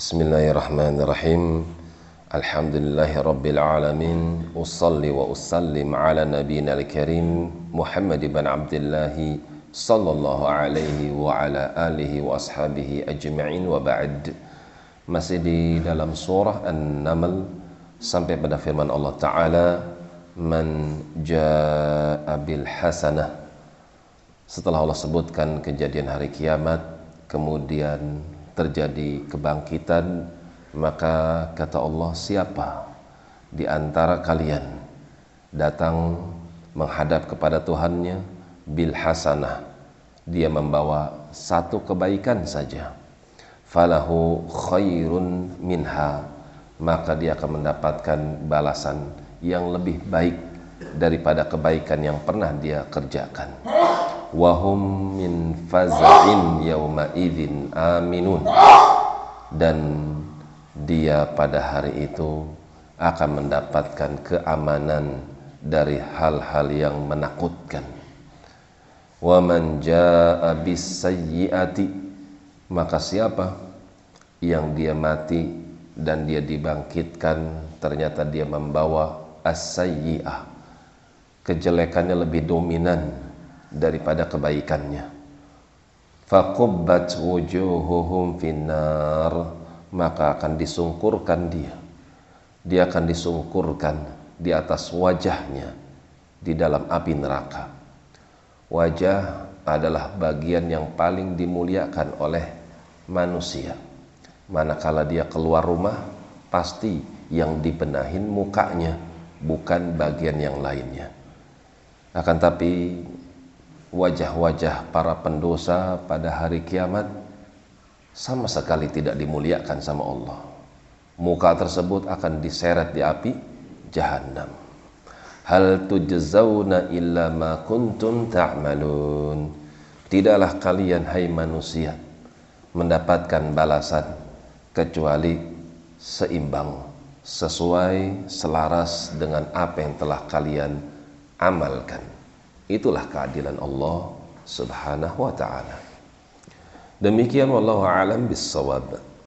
Bismillahirrahmanirrahim. Alhamdulillahi Rabbil Alamin. Usalli wa usallim ala nabina al-karim Muhammad ibn Abdullah Sallallahu alaihi wa ala alihi wa ashabihi ajma'in wa ba'd. Masih di dalam surah An-Naml Sampai pada firman Allah Ta'ala Man ja'a bil hasanah. Setelah Allah sebutkan kejadian hari kiamat Kemudian terjadi kebangkitan maka kata Allah siapa di antara kalian datang menghadap kepada Tuhannya bil hasanah? Dia membawa satu kebaikan saja. Falahu khairun minha. Maka dia akan mendapatkan balasan yang lebih baik daripada kebaikan yang pernah dia kerjakan wahum min faza'in yauma idzin aminun. Dan dia pada hari itu akan mendapatkan keamanan dari hal-hal yang menakutkan. Wa man jaa bisayyiati maka siapa yang dia mati dan dia dibangkitkan ternyata dia membawa as-sayyi'ah. Kejelekannya lebih dominan daripada kebaikannya. Faqubbat wujuhuhum finnar maka akan disungkurkan dia. Dia akan disungkurkan di atas wajahnya di dalam api neraka. Wajah adalah bagian yang paling dimuliakan oleh manusia. Manakala dia keluar rumah, pasti yang dibenahin mukanya, bukan bagian yang lainnya. Akan tapi wajah-wajah para pendosa pada hari kiamat sama sekali tidak dimuliakan sama Allah. Muka tersebut akan diseret di api jahanam. Hal tujzauna illa ma kuntum ta'malun. Tidaklah kalian hai manusia mendapatkan balasan kecuali seimbang sesuai selaras dengan apa yang telah kalian amalkan. Itulah keadilan Allah Subhanahu wa taala. Demikian wallahu alam bisawab.